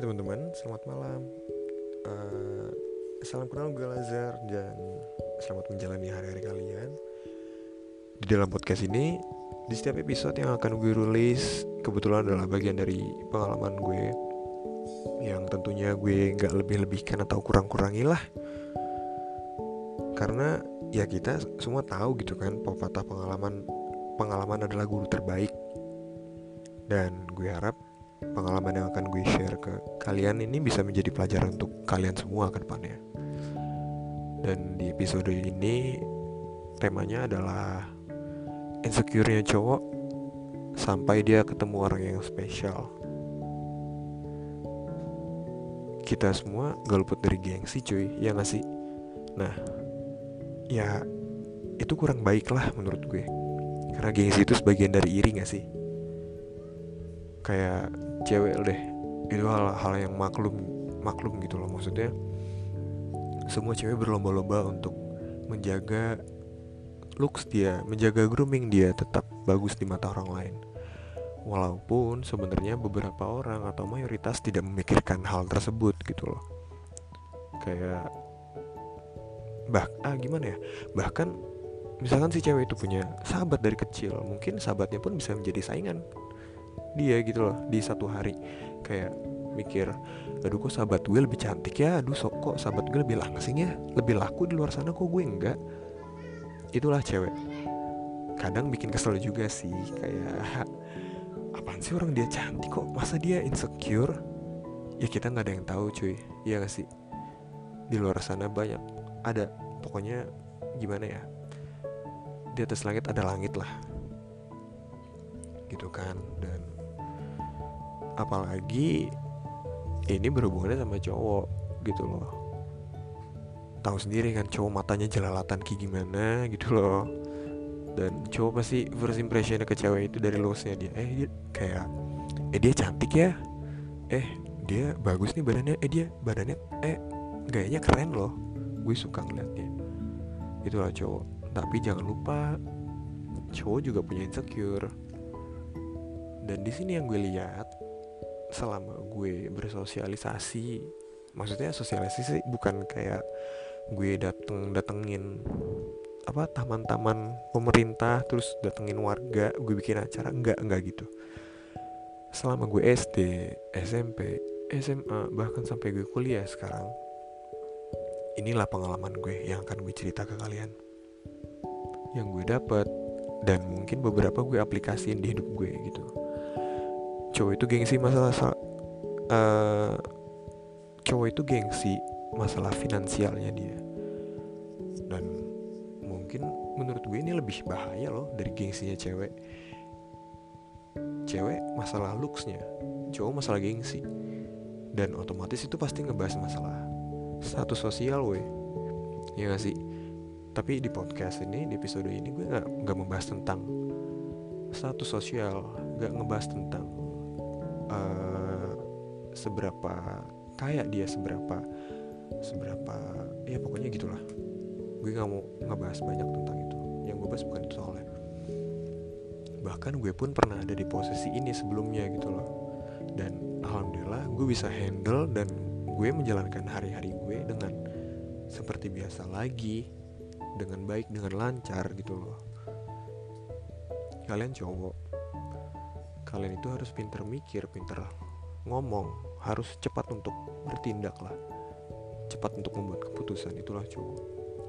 Hai teman-teman, selamat malam. Uh, salam kenal gue Lazar dan selamat menjalani hari-hari kalian. Di dalam podcast ini, di setiap episode yang akan gue rilis, kebetulan adalah bagian dari pengalaman gue yang tentunya gue nggak lebih-lebihkan atau kurang-kurangi lah. Karena ya kita semua tahu gitu kan, pepatah pengalaman pengalaman adalah guru terbaik. Dan gue harap pengalaman yang akan gue share ke kalian ini bisa menjadi pelajaran untuk kalian semua ke depannya. Dan di episode ini temanya adalah insecure-nya cowok sampai dia ketemu orang yang spesial. Kita semua gak luput dari gengsi cuy, ya gak sih? Nah, ya itu kurang baik lah menurut gue. Karena gengsi itu sebagian dari iri gak sih? Kayak cewek deh. Itu hal-hal yang maklum maklum gitu loh. Maksudnya semua cewek berlomba-lomba untuk menjaga looks dia menjaga grooming dia tetap bagus di mata orang lain. Walaupun sebenarnya beberapa orang atau mayoritas tidak memikirkan hal tersebut gitu loh. Kayak bah ah gimana ya? Bahkan misalkan si cewek itu punya sahabat dari kecil mungkin sahabatnya pun bisa menjadi saingan dia gitu loh di satu hari. Kayak mikir aduh kok sahabat gue lebih cantik ya? Aduh sok kok sahabat gue lebih langsing ya? Lebih laku di luar sana kok gue enggak? Itulah cewek. Kadang bikin kesel juga sih kayak apaan sih orang dia cantik kok? Masa dia insecure? Ya kita nggak ada yang tahu cuy. Ya gak sih? Di luar sana banyak. Ada pokoknya gimana ya? Di atas langit ada langit lah. Gitu kan dan apalagi ini berhubungannya sama cowok gitu loh. Tahu sendiri kan cowok matanya jelalatan kayak gimana gitu loh. Dan cowok pasti first impressionnya ke cewek itu dari looksnya dia. Eh dia kayak eh dia cantik ya? Eh dia bagus nih badannya. Eh dia badannya eh gayanya keren loh. Gue suka ngeliatnya. Itulah cowok. Tapi jangan lupa cowok juga punya insecure. Dan di sini yang gue lihat selama gue bersosialisasi maksudnya sosialisasi bukan kayak gue dateng datengin apa taman-taman pemerintah terus datengin warga gue bikin acara enggak enggak gitu. Selama gue SD SMP SMA bahkan sampai gue kuliah sekarang inilah pengalaman gue yang akan gue cerita ke kalian. Yang gue dapat dan mungkin beberapa gue aplikasiin di hidup gue gitu cowok itu gengsi masalah uh, cowok itu gengsi masalah finansialnya dia. Dan mungkin menurut gue ini lebih bahaya loh dari gengsinya cewek. Cewek masalah looksnya cowok masalah gengsi. Dan otomatis itu pasti ngebahas masalah status sosial weh. Ya gak sih? Tapi di podcast ini di episode ini gue nggak nggak membahas tentang status sosial nggak ngebahas tentang uh, seberapa kaya dia seberapa seberapa ya pokoknya gitulah. Gue nggak mau ngebahas banyak tentang itu. Yang gue bahas bukan itu soalnya. Bahkan gue pun pernah ada di posisi ini sebelumnya gitu loh. Dan alhamdulillah gue bisa handle dan gue menjalankan hari-hari gue dengan seperti biasa lagi dengan baik dengan lancar gitu loh. Kalian cowok kalian itu harus pinter mikir pinter ngomong. Harus cepat untuk bertindak lah. Cepat untuk membuat keputusan itulah cowok.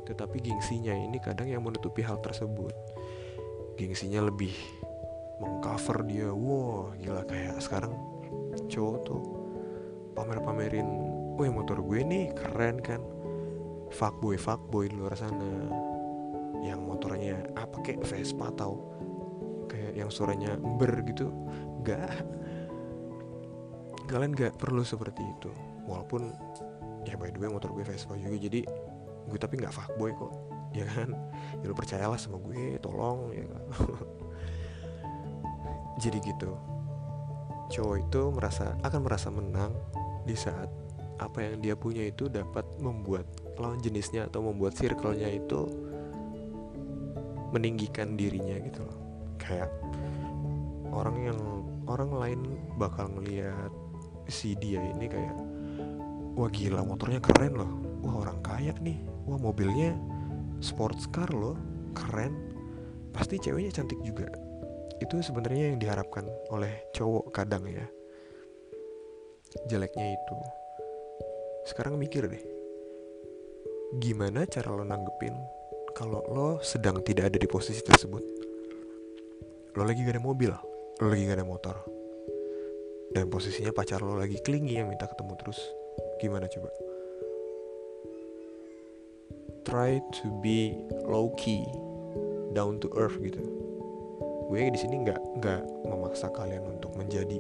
Tetapi gengsinya ini kadang yang menutupi hal tersebut. Gengsinya lebih mengcover dia. Wow gila. Kayak sekarang cowok tuh pamer-pamerin wih motor gue nih keren kan. Fuckboy fuckboy di luar sana. Yang motornya apa kayak Vespa atau yang suaranya ber gitu gak kalian gak perlu seperti itu. Walaupun ya by the way motor gue Vespa juga jadi gue tapi nggak fuckboy kok ya kan? Ya lu percayalah sama gue tolong ya kan? Jadi gitu. Cowok itu merasa akan merasa menang di saat apa yang dia punya itu dapat membuat lawan jenisnya atau membuat circle-nya itu meninggikan dirinya gitu loh kayak orang yang orang lain bakal ngelihat si dia ini kayak wah gila motornya keren loh. Wah orang kaya nih. Wah mobilnya sports car loh. Keren. Pasti ceweknya cantik juga. Itu sebenarnya yang diharapkan oleh cowok kadang ya. Jeleknya itu. Sekarang mikir deh. Gimana cara lo nanggepin kalau lo sedang tidak ada di posisi tersebut lo lagi gak ada mobil lo lagi gak ada motor. Dan posisinya pacar lo lagi klingi yang minta ketemu terus. Gimana coba? Try to be low key down to earth gitu. Gue di sini nggak nggak memaksa kalian untuk menjadi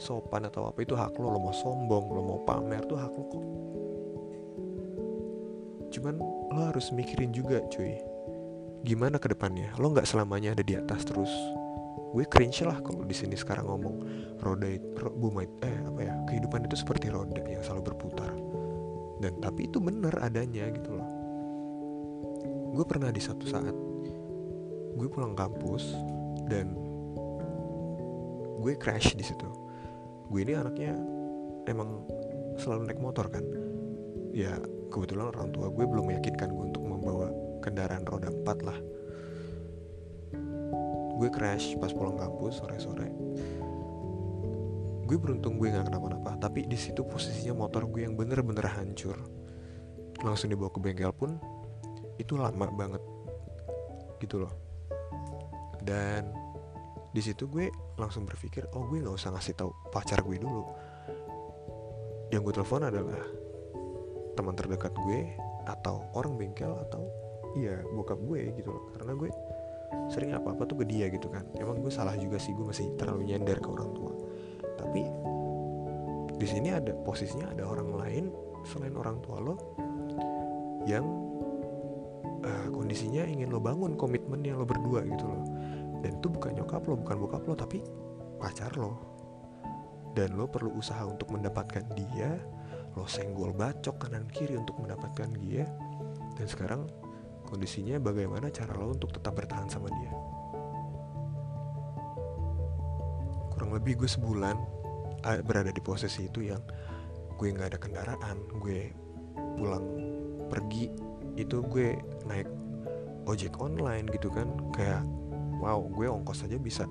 sopan atau apa. Itu hak lo lo mau sombong lo mau pamer tuh hak lo kok. Cuman lo harus mikirin juga cuy gimana ke depannya? Lo nggak selamanya ada di atas terus. Gue cringe lah kalau di sini sekarang ngomong roda ro, bumi eh apa ya kehidupan itu seperti roda yang selalu berputar. Dan tapi itu benar adanya gitu loh. Gue pernah di satu saat gue pulang kampus dan gue crash di situ. Gue ini anaknya emang selalu naik motor kan. Ya kebetulan orang tua gue belum meyakinkan gue untuk membawa kendaraan roda 4 lah. Gue crash pas pulang kampus sore-sore. Gue beruntung gue nggak kenapa-napa tapi di situ posisinya motor gue yang bener-bener hancur. Langsung dibawa ke bengkel pun itu lama banget. Gitu loh. Dan di situ gue langsung berpikir oh gue nggak usah ngasih tahu pacar gue dulu. Yang gue telepon adalah teman terdekat gue atau orang bengkel atau iya bokap gue gitu loh. Karena gue sering apa apa tuh ke dia gitu kan. Emang gue salah juga sih gue masih terlalu nyender ke orang tua. Tapi di sini ada posisinya ada orang lain selain orang tua lo yang uh, kondisinya ingin lo bangun komitmen yang lo berdua gitu loh. Dan itu bukan nyokap lo bukan bokap lo tapi pacar lo. Dan lo perlu usaha untuk mendapatkan dia lo senggol bacok kanan kiri untuk mendapatkan dia. Dan sekarang kondisinya bagaimana cara lo untuk tetap bertahan sama dia? Kurang lebih gue sebulan berada di posisi itu yang gue nggak ada kendaraan gue pulang pergi itu gue naik ojek online gitu kan. Kayak wow gue ongkos aja bisa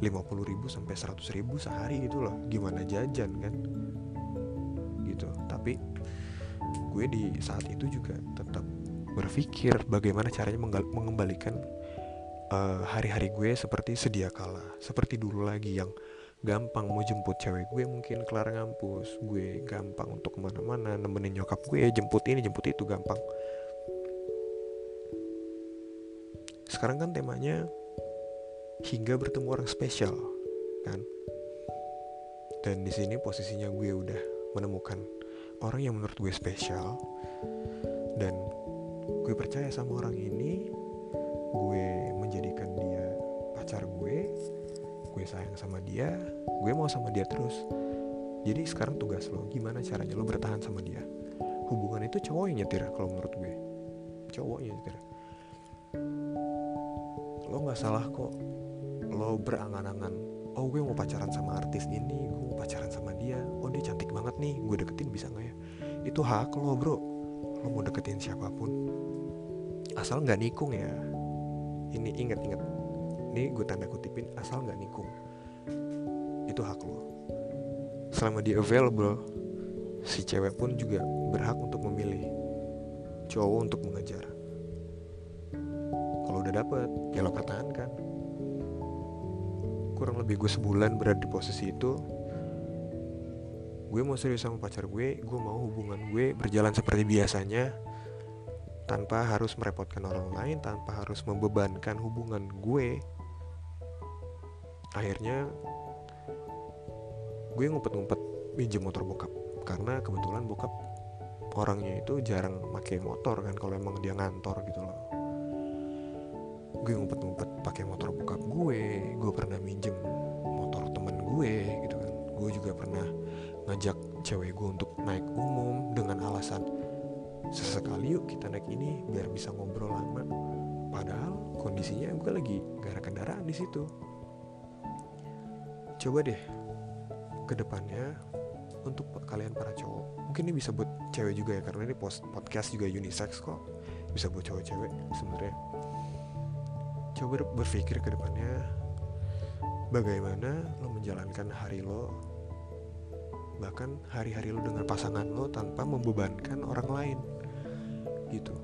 50 ribu sampai 100 ribu sehari gitu loh. Gimana jajan kan? Gitu. Tapi gue di saat itu juga tetap berpikir bagaimana caranya mengembalikan uh, hari-hari gue seperti sedia kala seperti dulu lagi yang gampang mau jemput cewek gue mungkin kelar ngampus gue gampang untuk ke mana-mana nemenin nyokap gue jemput ini jemput itu gampang. Sekarang kan temanya hingga bertemu orang spesial kan? Dan di sini posisinya gue udah menemukan orang yang menurut gue spesial gue percaya sama orang ini gue menjadikan dia pacar gue gue sayang sama dia gue mau sama dia terus. Jadi sekarang tugas lo gimana caranya lo bertahan sama dia? Hubungan itu cowok yang nyetir kalau menurut gue. Cowok yang nyetir. Lo nggak salah kok. Lo berangan-angan oh gue mau pacaran sama artis ini gue mau pacaran sama dia. Oh dia cantik banget nih gue deketin bisa nggak ya? Itu hak lo bro. Lo mau deketin siapa pun asal nggak nikung ya? Ini ingat-ingat. Ini gue tanda kutipin asal nggak nikung. Itu hak lo selama dia available si cewek pun juga berhak untuk memilih cowok untuk mengejar. Kalau udah dapet ya lo pertahankan. Kurang lebih gue sebulan berada di posisi itu gue mau serius sama pacar gue gue mau hubungan gue berjalan seperti biasanya tanpa harus merepotkan orang lain tanpa harus membebankan hubungan gue akhirnya gue ngumpet-ngumpet pinjam motor bokap. Karena kebetulan bokap orangnya itu jarang pakai motor kan kalau emang dia ngantor gitu loh. Gue ngumpet-ngumpet pakai motor bokap gue gue pernah minjem motor temen gue gitu kan. Gue juga pernah ngajak cewek gue untuk naik umum dengan alasan sesekali yuk kita naik ini biar bisa ngobrol lama. Padahal kondisinya gue lagi gak ada kendaraan di situ. Coba deh ke depannya untuk kalian para cowok mungkin ini bisa buat cewek juga ya karena ini post podcast juga unisex kok. Bisa buat cowok cewek sebenarnya. Coba berpikir ke depannya bagaimana lo menjalankan hari lo bahkan hari-hari lo dengan pasangan lo tanpa membebankan orang lain gitu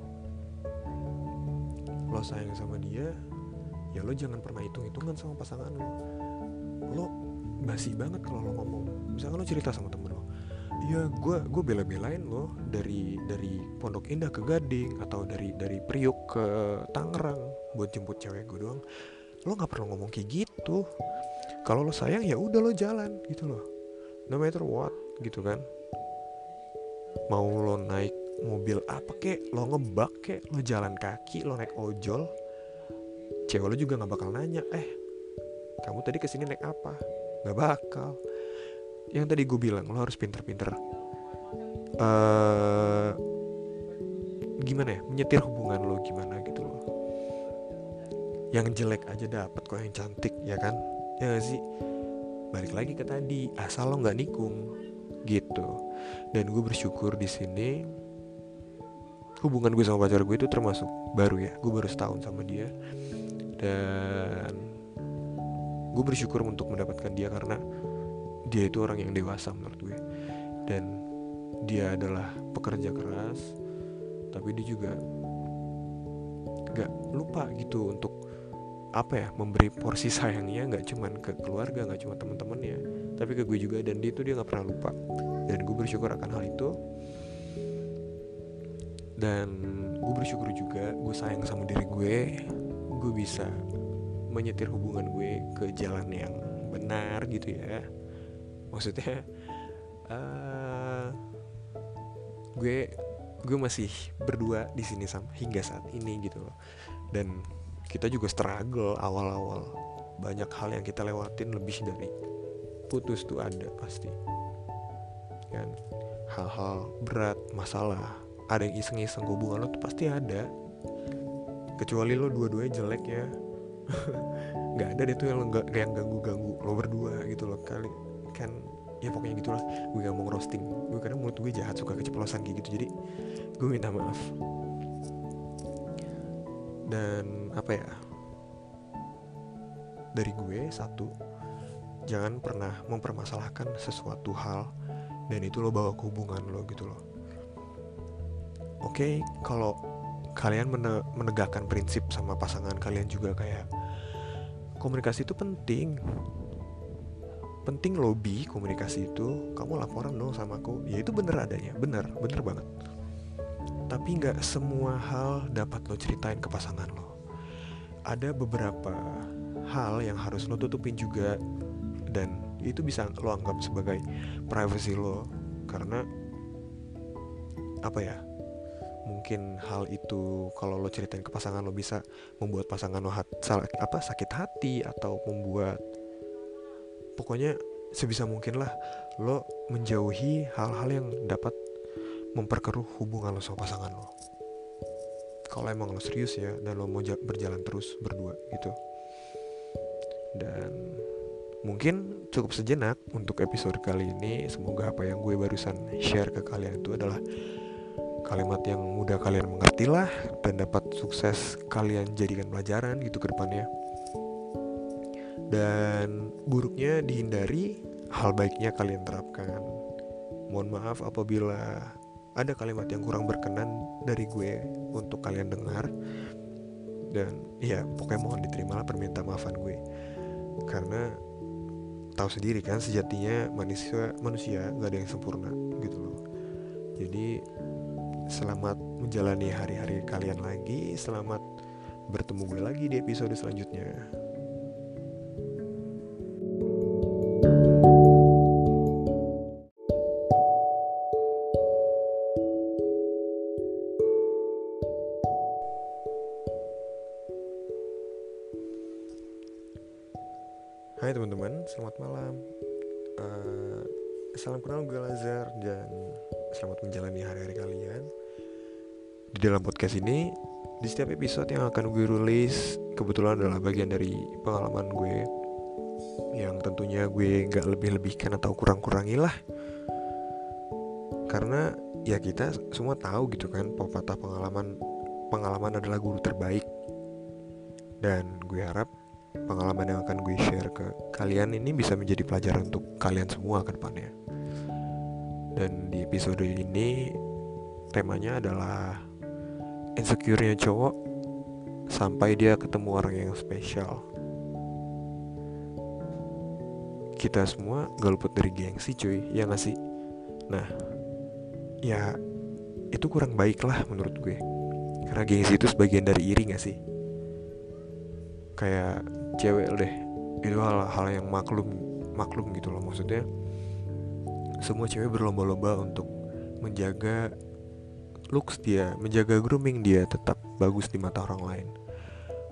lo sayang sama dia ya lo jangan pernah hitung-hitungan sama pasangan lo lo basi banget kalau lo ngomong misalkan lo cerita sama temen lo Iya, gue gue bela-belain lo dari dari Pondok Indah ke Gading atau dari dari Priuk ke Tangerang buat jemput cewek gue doang. Lo nggak perlu ngomong kayak gitu. Kalau lo sayang ya udah lo jalan gitu loh. No matter what gitu kan. Mau lo naik mobil apa kek, lo ngebak kek, lo jalan kaki, lo naik ojol, cewek lo juga nggak bakal nanya, eh kamu tadi ke sini naik apa? Nggak bakal. Yang tadi gue bilang lo harus pinter-pinter uh, gimana ya menyetir hubungan lo gimana gitu loh. Yang jelek aja dapat kok yang cantik ya kan? Ya gak sih? Balik lagi ke tadi asal lo nggak nikung gitu. Dan gue bersyukur di sini hubungan gue sama pacar gue itu termasuk baru ya. Gue baru setahun sama dia. Dan gue bersyukur untuk mendapatkan dia karena dia itu orang yang dewasa menurut gue. Dan dia adalah pekerja keras tapi dia juga gak lupa gitu untuk apa ya memberi porsi sayangnya nggak cuman ke keluarga nggak cuma teman-temannya tapi ke gue juga. Dan dia itu dia nggak pernah lupa. Dan gue bersyukur akan hal itu dan gue bersyukur juga gue sayang sama diri gue gue bisa menyetir hubungan gue ke jalan yang benar gitu ya. Maksudnya uh, gue gue masih berdua di sini sama hingga saat ini gitu loh. Dan kita juga struggle awal-awal. Banyak hal yang kita lewatin lebih dari putus tuh ada pasti. Kan? Hal-hal berat masalah ada yang iseng-iseng hubungan lo tuh pasti ada. Kecuali lo dua-duanya jelek ya. Nggak ada deh tuh yang yang ganggu-ganggu lo berdua gitu loh. Kali kan ya pokoknya gitulah. Gue gak mau roasting gue kadang mulut gue jahat suka keceplosan kayak gitu. Jadi gue minta maaf. Dan apa ya? Dari gue satu jangan pernah mempermasalahkan sesuatu hal dan itu lo bawa ke hubungan lo gitu loh oke okay, kalau kalian menegakkan prinsip sama pasangan kalian juga kayak komunikasi itu penting. Penting lobby komunikasi itu. Kamu laporan dong sama aku. Ya itu bener adanya. Bener bener banget. Tapi nggak semua hal dapat lo ceritain ke pasangan lo. Ada beberapa hal yang harus lo tutupin juga. Dan itu bisa lo anggap sebagai privacy lo. Karena apa ya mungkin hal itu kalau lo ceritain ke pasangan lo bisa membuat pasangan lo hat, apa sakit hati atau membuat pokoknya sebisa mungkin lah lo menjauhi hal-hal yang dapat memperkeruh hubungan lo sama pasangan lo. Kalau emang lo serius ya dan lo mau berjalan terus berdua gitu. Dan mungkin cukup sejenak untuk episode kali ini. Semoga apa yang gue barusan share ke kalian itu adalah kalimat yang mudah kalian mengerti lah dan dapat sukses kalian jadikan pelajaran gitu ke depannya. Dan buruknya dihindari hal baiknya kalian terapkan. Mohon maaf apabila ada kalimat yang kurang berkenan dari gue untuk kalian dengar. Dan ya pokoknya mohon diterima lah permintaan maafan gue. Karena tahu sendiri kan sejatinya manusia manusia gak ada yang sempurna gitu loh. Jadi selamat menjalani hari-hari kalian lagi selamat bertemu gue lagi di episode selanjutnya Hai teman-teman, selamat malam. Uh, salam kenal gue Lazar dan selamat menjalani hari-hari kalian. Di dalam podcast ini, di setiap episode yang akan gue rilis kebetulan adalah bagian dari pengalaman gue yang tentunya gue nggak lebih-lebihkan atau kurang-kurangi lah. karena ya kita semua tahu gitu kan pepatah pengalaman pengalaman adalah guru terbaik dan gue harap pengalaman yang akan gue share ke kalian ini bisa menjadi pelajaran untuk kalian semua ke depannya dan di episode ini temanya adalah insecure-nya cowok sampai dia ketemu orang yang spesial. Kita semua gak luput dari gengsi cuy. Ya gak sih? Nah ya itu kurang baik lah menurut gue. Karena gengsi itu sebagian dari iri gak sih? Kayak cewek deh. Itu hal-hal yang maklum maklum gitu loh maksudnya semua cewek berlomba-lomba untuk menjaga looks dia menjaga grooming dia tetap bagus di mata orang lain.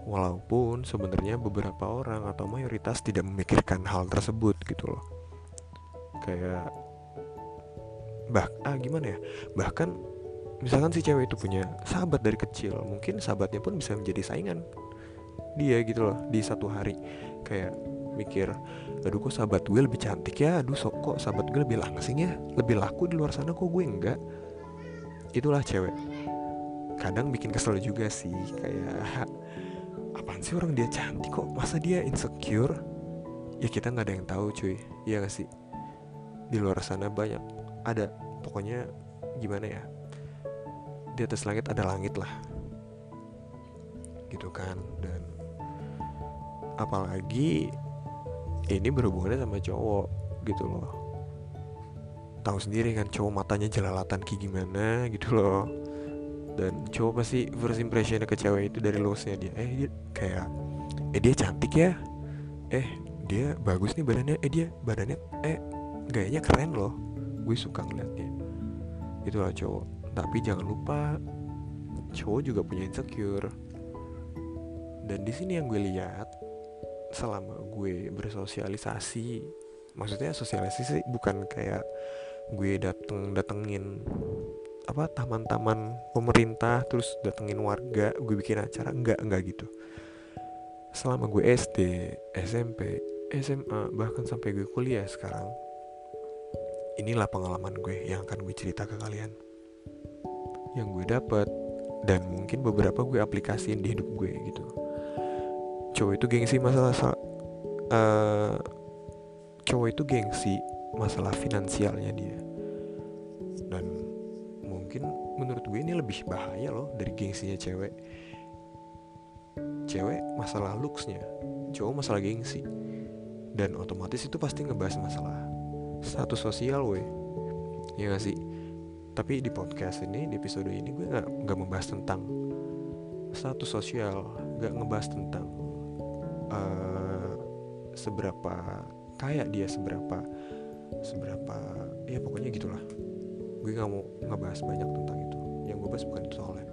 Walaupun sebenarnya beberapa orang atau mayoritas tidak memikirkan hal tersebut gitu loh. Kayak bah ah gimana ya? Bahkan misalkan si cewek itu punya sahabat dari kecil mungkin sahabatnya pun bisa menjadi saingan dia gitu loh di satu hari. Kayak mikir aduh kok sahabat gue lebih cantik ya? Aduh sok kok sahabat gue lebih langsing ya? Lebih laku di luar sana kok gue enggak? Itulah cewek. Kadang bikin kesel juga sih kayak apaan sih orang dia cantik kok? Masa dia insecure? Ya kita nggak ada yang tahu cuy. Iya gak sih? Di luar sana banyak. Ada pokoknya gimana ya? Di atas langit ada langit lah. Gitu kan dan apalagi ini berhubungannya sama cowok gitu loh. Tahu sendiri kan cowok matanya jelalatan kayak gimana gitu loh. Dan cowok pasti first impressionnya ke cewek itu dari looksnya dia. Eh dia kayak eh dia cantik ya? Eh dia bagus nih badannya. Eh dia badannya eh gayanya keren loh. Gue suka ngeliatnya. Itulah cowok. Tapi jangan lupa cowok juga punya insecure. Dan di sini yang gue lihat selama gue bersosialisasi maksudnya sosialisasi bukan kayak gue dateng datengin apa taman-taman pemerintah terus datengin warga gue bikin acara enggak enggak gitu. Selama gue SD SMP SMA bahkan sampai gue kuliah sekarang inilah pengalaman gue yang akan gue cerita ke kalian. Yang gue dapat dan mungkin beberapa gue aplikasiin di hidup gue gitu cowok itu gengsi masalah uh, cowok itu gengsi masalah finansialnya dia. Dan mungkin menurut gue ini lebih bahaya loh dari gengsinya cewek. Cewek masalah looksnya cowok masalah gengsi. Dan otomatis itu pasti ngebahas masalah status sosial weh. Ya gak sih? Tapi di podcast ini di episode ini gue nggak nggak membahas tentang status sosial nggak ngebahas tentang uh, seberapa kaya dia seberapa seberapa ya pokoknya gitulah. Gue gak mau ngebahas banyak tentang itu. Yang gue bahas bukan itu soalnya.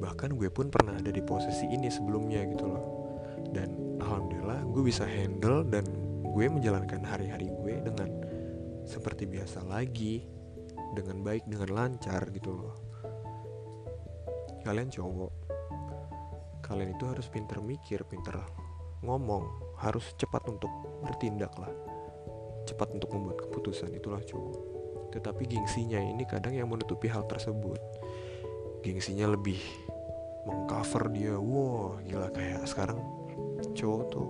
Bahkan gue pun pernah ada di posisi ini sebelumnya gitu loh. Dan alhamdulillah gue bisa handle dan gue menjalankan hari-hari gue dengan seperti biasa lagi dengan baik dengan lancar gitu loh. Kalian cowok kalian itu harus pinter mikir pinter ngomong. Harus cepat untuk bertindak lah. Cepat untuk membuat keputusan itulah cowok tetapi gengsinya ini kadang yang menutupi hal tersebut. Gengsinya lebih mengcover dia. Wow gila kayak sekarang cowok tuh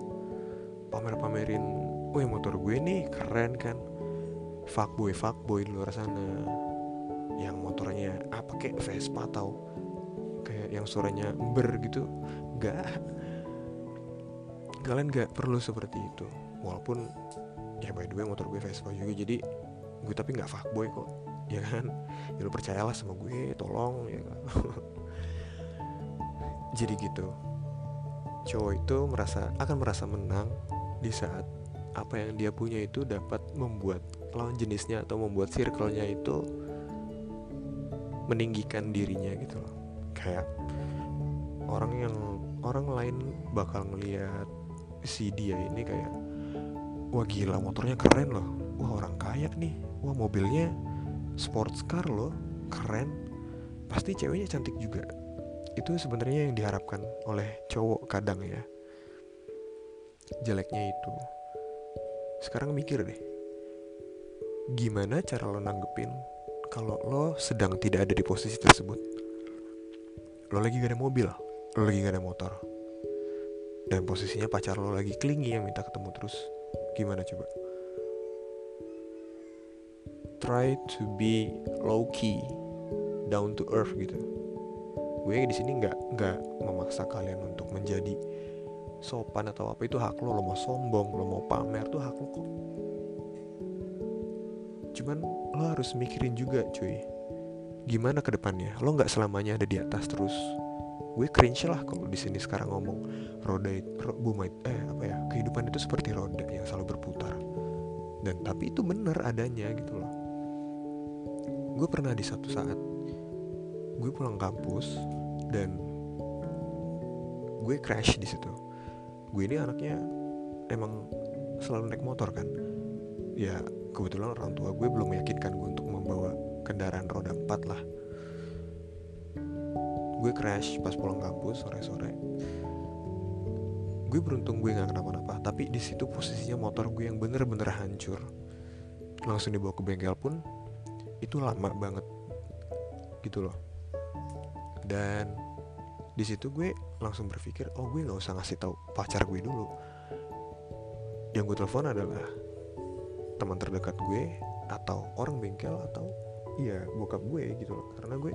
pamer-pamerin wih motor gue nih keren kan. Fuckboy fuckboy di luar sana. Yang motornya apa kayak Vespa kayak yang suaranya ber gitu gak kalian gak perlu seperti itu. Walaupun ya by the way motor gue Vespa juga jadi gue tapi nggak fuckboy kok ya kan? Ya lu percayalah sama gue tolong ya kan? Jadi gitu. Cowok itu merasa akan merasa menang di saat apa yang dia punya itu dapat membuat lawan jenisnya atau membuat circle-nya itu meninggikan dirinya gitu loh. Kayak orang yang orang lain bakal ngelihat si dia ini kayak wah gila motornya keren loh. Wah orang kaya nih. Wah mobilnya sports car loh. Keren. Pasti ceweknya cantik juga. Itu sebenarnya yang diharapkan oleh cowok kadang ya. Jeleknya itu. Sekarang mikir deh. Gimana cara lo nanggepin kalau lo sedang tidak ada di posisi tersebut? Lo lagi gak ada mobil lo lagi gak ada motor. Dan posisinya pacar lo lagi klingi yang minta ketemu terus. Gimana coba? Try to be low key down to earth gitu. Gue di sini nggak nggak memaksa kalian untuk menjadi sopan atau apa. Itu hak lo lo mau sombong lo mau pamer tuh hak lo kok. Cuman lo harus mikirin juga cuy. Gimana ke depannya? Lo nggak selamanya ada di atas terus gue cringe lah kalau di sini sekarang ngomong roda ro, bumi eh apa ya kehidupan itu seperti roda yang selalu berputar. Dan tapi itu bener adanya gitu loh. Gue pernah di satu saat gue pulang kampus dan gue crash di situ. Gue ini anaknya emang selalu naik motor kan. Ya kebetulan orang tua gue belum meyakinkan gue untuk membawa kendaraan roda 4 lah gue crash pas pulang kampus sore-sore. Gue beruntung gue nggak kenapa-napa tapi di situ posisinya motor gue yang bener-bener hancur. Langsung dibawa ke bengkel pun itu lama banget. Gitu loh. Dan di situ gue langsung berpikir oh gue nggak usah ngasih tahu pacar gue dulu. Yang gue telepon adalah teman terdekat gue atau orang bengkel atau iya bokap gue gitu loh. Karena gue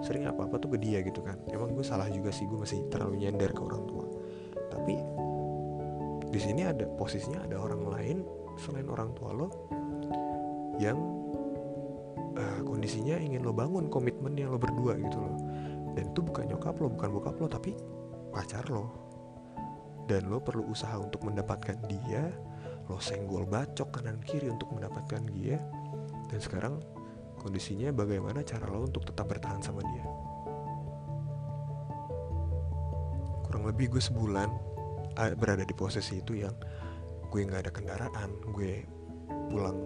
sering apa apa tuh ke dia gitu kan. Emang gue salah juga sih gue masih terlalu nyender ke orang tua. Tapi di sini ada posisinya ada orang lain selain orang tua lo yang uh, kondisinya ingin lo bangun komitmen yang lo berdua gitu loh. Dan itu bukan nyokap lo bukan bokap lo tapi pacar lo. Dan lo perlu usaha untuk mendapatkan dia lo senggol bacok kanan kiri untuk mendapatkan dia. Dan sekarang kondisinya bagaimana cara lo untuk tetap bertahan sama dia? Kurang lebih gue sebulan berada di posisi itu yang gue nggak ada kendaraan gue pulang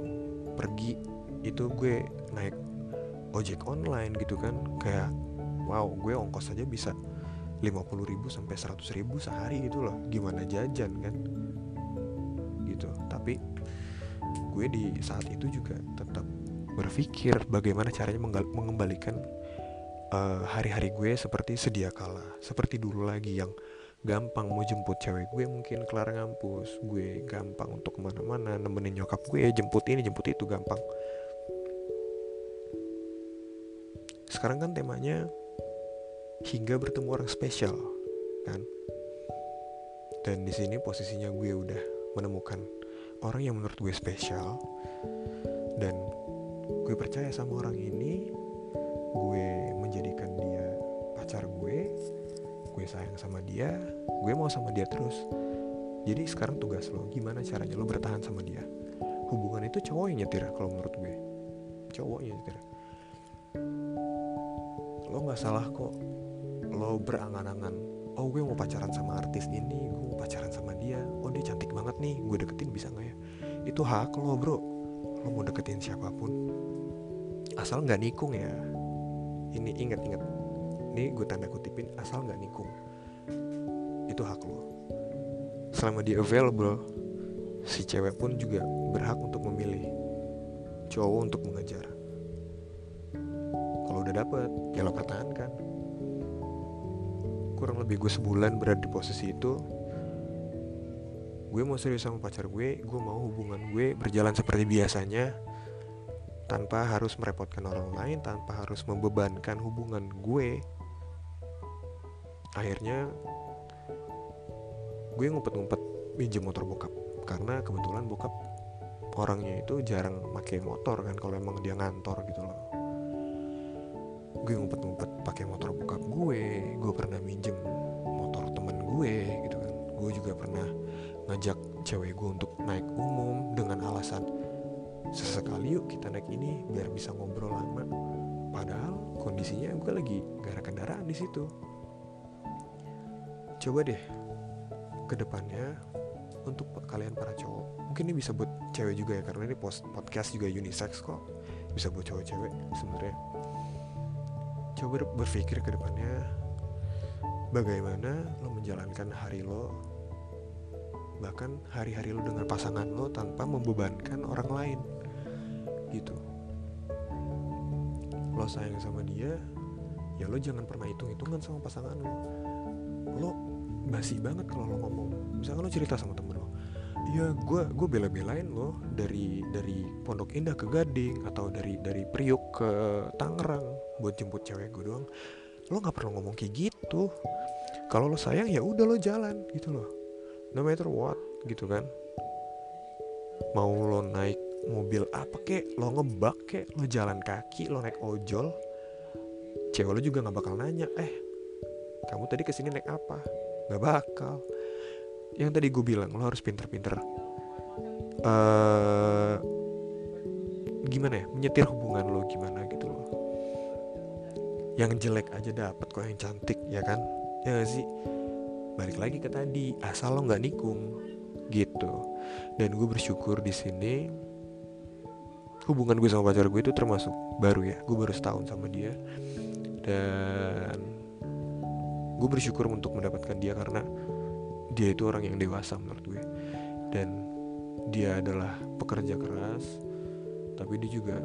pergi itu gue naik ojek online gitu kan. Kayak wow gue ongkos aja bisa 50 ribu sampai 100 ribu sehari gitu loh. Gimana jajan kan? Gitu. Tapi gue di saat itu juga tetap berpikir bagaimana caranya mengembalikan eh, hari-hari uh, gue seperti sedia kala seperti dulu lagi yang gampang mau jemput cewek gue mungkin kelar ngampus gue gampang untuk ke mana-mana nemenin nyokap gue jemput ini jemput itu gampang. Sekarang kan temanya hingga bertemu orang spesial kan? Dan di sini posisinya gue udah menemukan orang yang menurut gue spesial dan gue percaya sama orang ini. Gue menjadikan dia pacar gue. Gue sayang sama dia. Gue mau sama dia terus. Jadi sekarang tugas lo gimana caranya lo bertahan sama dia? Hubungan itu cowok yang nyetir kalau menurut gue. Cowoknya nyetir. Lo nggak salah kok. Lo berangan-angan. Oh gue mau pacaran sama artis ini gue mau pacaran sama dia. Oh dia cantik banget nih. Gue deketin bisa nggak ya? Itu hak lo bro. Lo mau deketin siapa pun asal nggak nikung ya. Ini inget-inget ini gue tanda kutipin asal nggak nikung. Itu hak lo selama dia available si cewek pun juga berhak untuk memilih cowok untuk mengejar. Kalau udah dapet ya lo pertahankan kurang lebih gue sebulan berada di posisi itu gue mau serius sama pacar gue gue mau hubungan gue berjalan seperti biasanya tanpa harus merepotkan orang lain tanpa harus membebankan hubungan gue. Akhirnya gue ngumpet-ngumpet minjem motor bokap. Karena kebetulan bokap orangnya itu jarang pakai motor kan kalau emang dia ngantor gitu loh. Gue ngumpet-ngumpet pakai motor bokap gue gue pernah minjem motor temen gue gitu kan. Gue juga pernah ngajak cewek gue untuk naik umum dengan alasan sesekali yuk kita naik ini biar bisa ngobrol lama. Padahal kondisinya gue lagi gak ada kendaraan di situ. Coba deh ke depannya untuk kalian para cowok mungkin ini bisa buat cewek juga ya karena ini post podcast juga unisex kok. Bisa buat cowok cewek sebenarnya. Coba berpikir ke depannya bagaimana lo menjalankan hari lo bahkan hari-hari lo dengan pasangan lo tanpa membebankan orang lain gitu lo sayang sama dia ya lo jangan pernah hitung-hitungan sama pasangan lo lo basi banget kalau lo ngomong misalkan lo cerita sama temen lo Iya, gue gue bela-belain lo dari dari Pondok Indah ke Gading atau dari dari Priuk ke Tangerang buat jemput cewek gue doang. Lo nggak perlu ngomong kayak gitu. Kalau lo sayang ya udah lo jalan gitu loh. No matter what gitu kan. Mau lo naik mobil apa kek, lo ngebak kek, lo jalan kaki, lo naik ojol, cewek lo juga nggak bakal nanya, eh kamu tadi ke sini naik apa? Nggak bakal. Yang tadi gue bilang lo harus pinter-pinter uh, gimana ya menyetir hubungan lo gimana gitu loh. Yang jelek aja dapat kok yang cantik ya kan? Ya gak sih? Balik lagi ke tadi asal lo nggak nikung gitu. Dan gue bersyukur di sini hubungan gue sama pacar gue itu termasuk baru ya. Gue baru setahun sama dia. Dan gue bersyukur untuk mendapatkan dia karena dia itu orang yang dewasa menurut gue. Dan dia adalah pekerja keras tapi dia juga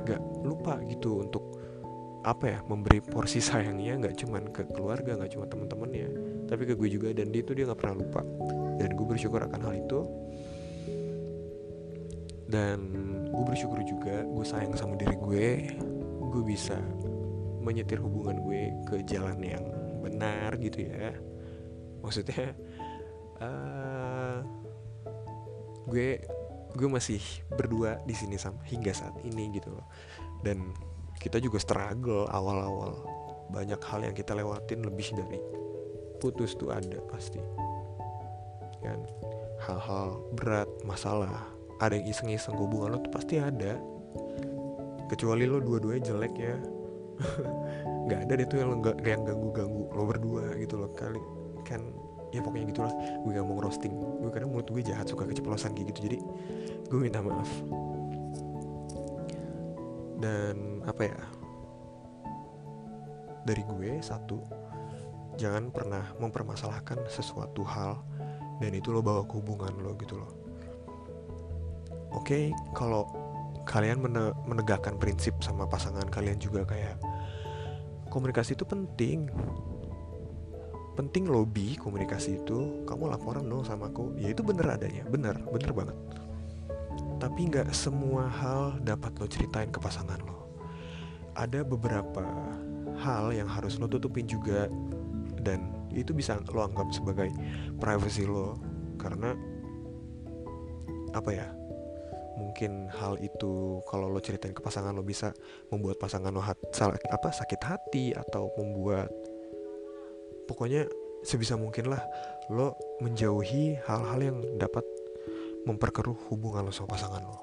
gak lupa gitu untuk apa ya memberi porsi sayangnya nggak cuman ke keluarga nggak cuma teman-temannya tapi ke gue juga. Dan dia itu dia nggak pernah lupa. Dan gue bersyukur akan hal itu dan gue bersyukur juga gue sayang sama diri gue. Gue bisa menyetir hubungan gue ke jalan yang benar gitu ya. Maksudnya uh, gue gue masih berdua di sini sama hingga saat ini gitu loh. Dan kita juga struggle awal-awal. Banyak hal yang kita lewatin lebih dari putus tuh ada pasti. Kan? Hal-hal berat masalah ada yang iseng-iseng hubungan lo tuh pasti ada. Kecuali lo dua-duanya jelek ya. Nggak ada deh tuh yang yang ganggu-ganggu lo berdua gitu loh. Kali kan ya pokoknya gitulah. Gue gak mau roasting gue karena mulut gue jahat suka keceplosan kayak gitu. Jadi gue minta maaf. Dan apa ya? Dari gue satu jangan pernah mempermasalahkan sesuatu hal dan itu lo bawa ke hubungan lo gitu loh oke okay, kalau kalian menegakkan prinsip sama pasangan kalian juga kayak komunikasi itu penting. Penting lobby komunikasi itu. Kamu laporan dong sama aku. Ya itu bener adanya. Bener bener banget. Tapi nggak semua hal dapat lo ceritain ke pasangan lo. Ada beberapa hal yang harus lo tutupin juga. Dan itu bisa lo anggap sebagai privacy lo. Karena apa ya mungkin hal itu kalau lo ceritain ke pasangan lo bisa membuat pasangan lo hat, salah, apa sakit hati atau membuat pokoknya sebisa mungkin lah lo menjauhi hal-hal yang dapat memperkeruh hubungan lo sama pasangan lo.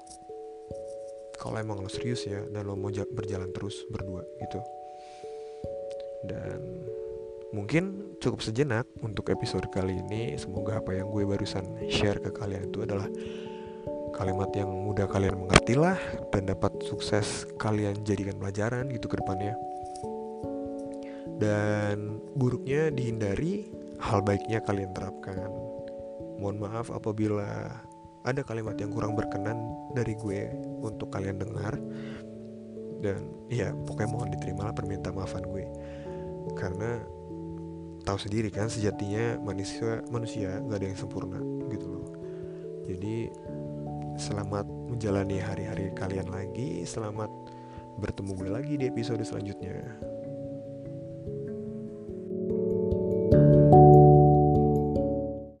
Kalau emang lo serius ya dan lo mau berjalan terus berdua gitu. Dan mungkin cukup sejenak untuk episode kali ini. Semoga apa yang gue barusan share ke kalian itu adalah kalimat yang mudah kalian mengerti lah dan dapat sukses kalian jadikan pelajaran gitu ke depannya. Dan buruknya dihindari hal baiknya kalian terapkan. Mohon maaf apabila ada kalimat yang kurang berkenan dari gue untuk kalian dengar. Dan ya pokoknya mohon diterima lah permintaan maafan gue. Karena tahu sendiri kan sejatinya manusia manusia gak ada yang sempurna gitu loh. Jadi selamat menjalani hari-hari kalian lagi. Selamat bertemu gue lagi di episode selanjutnya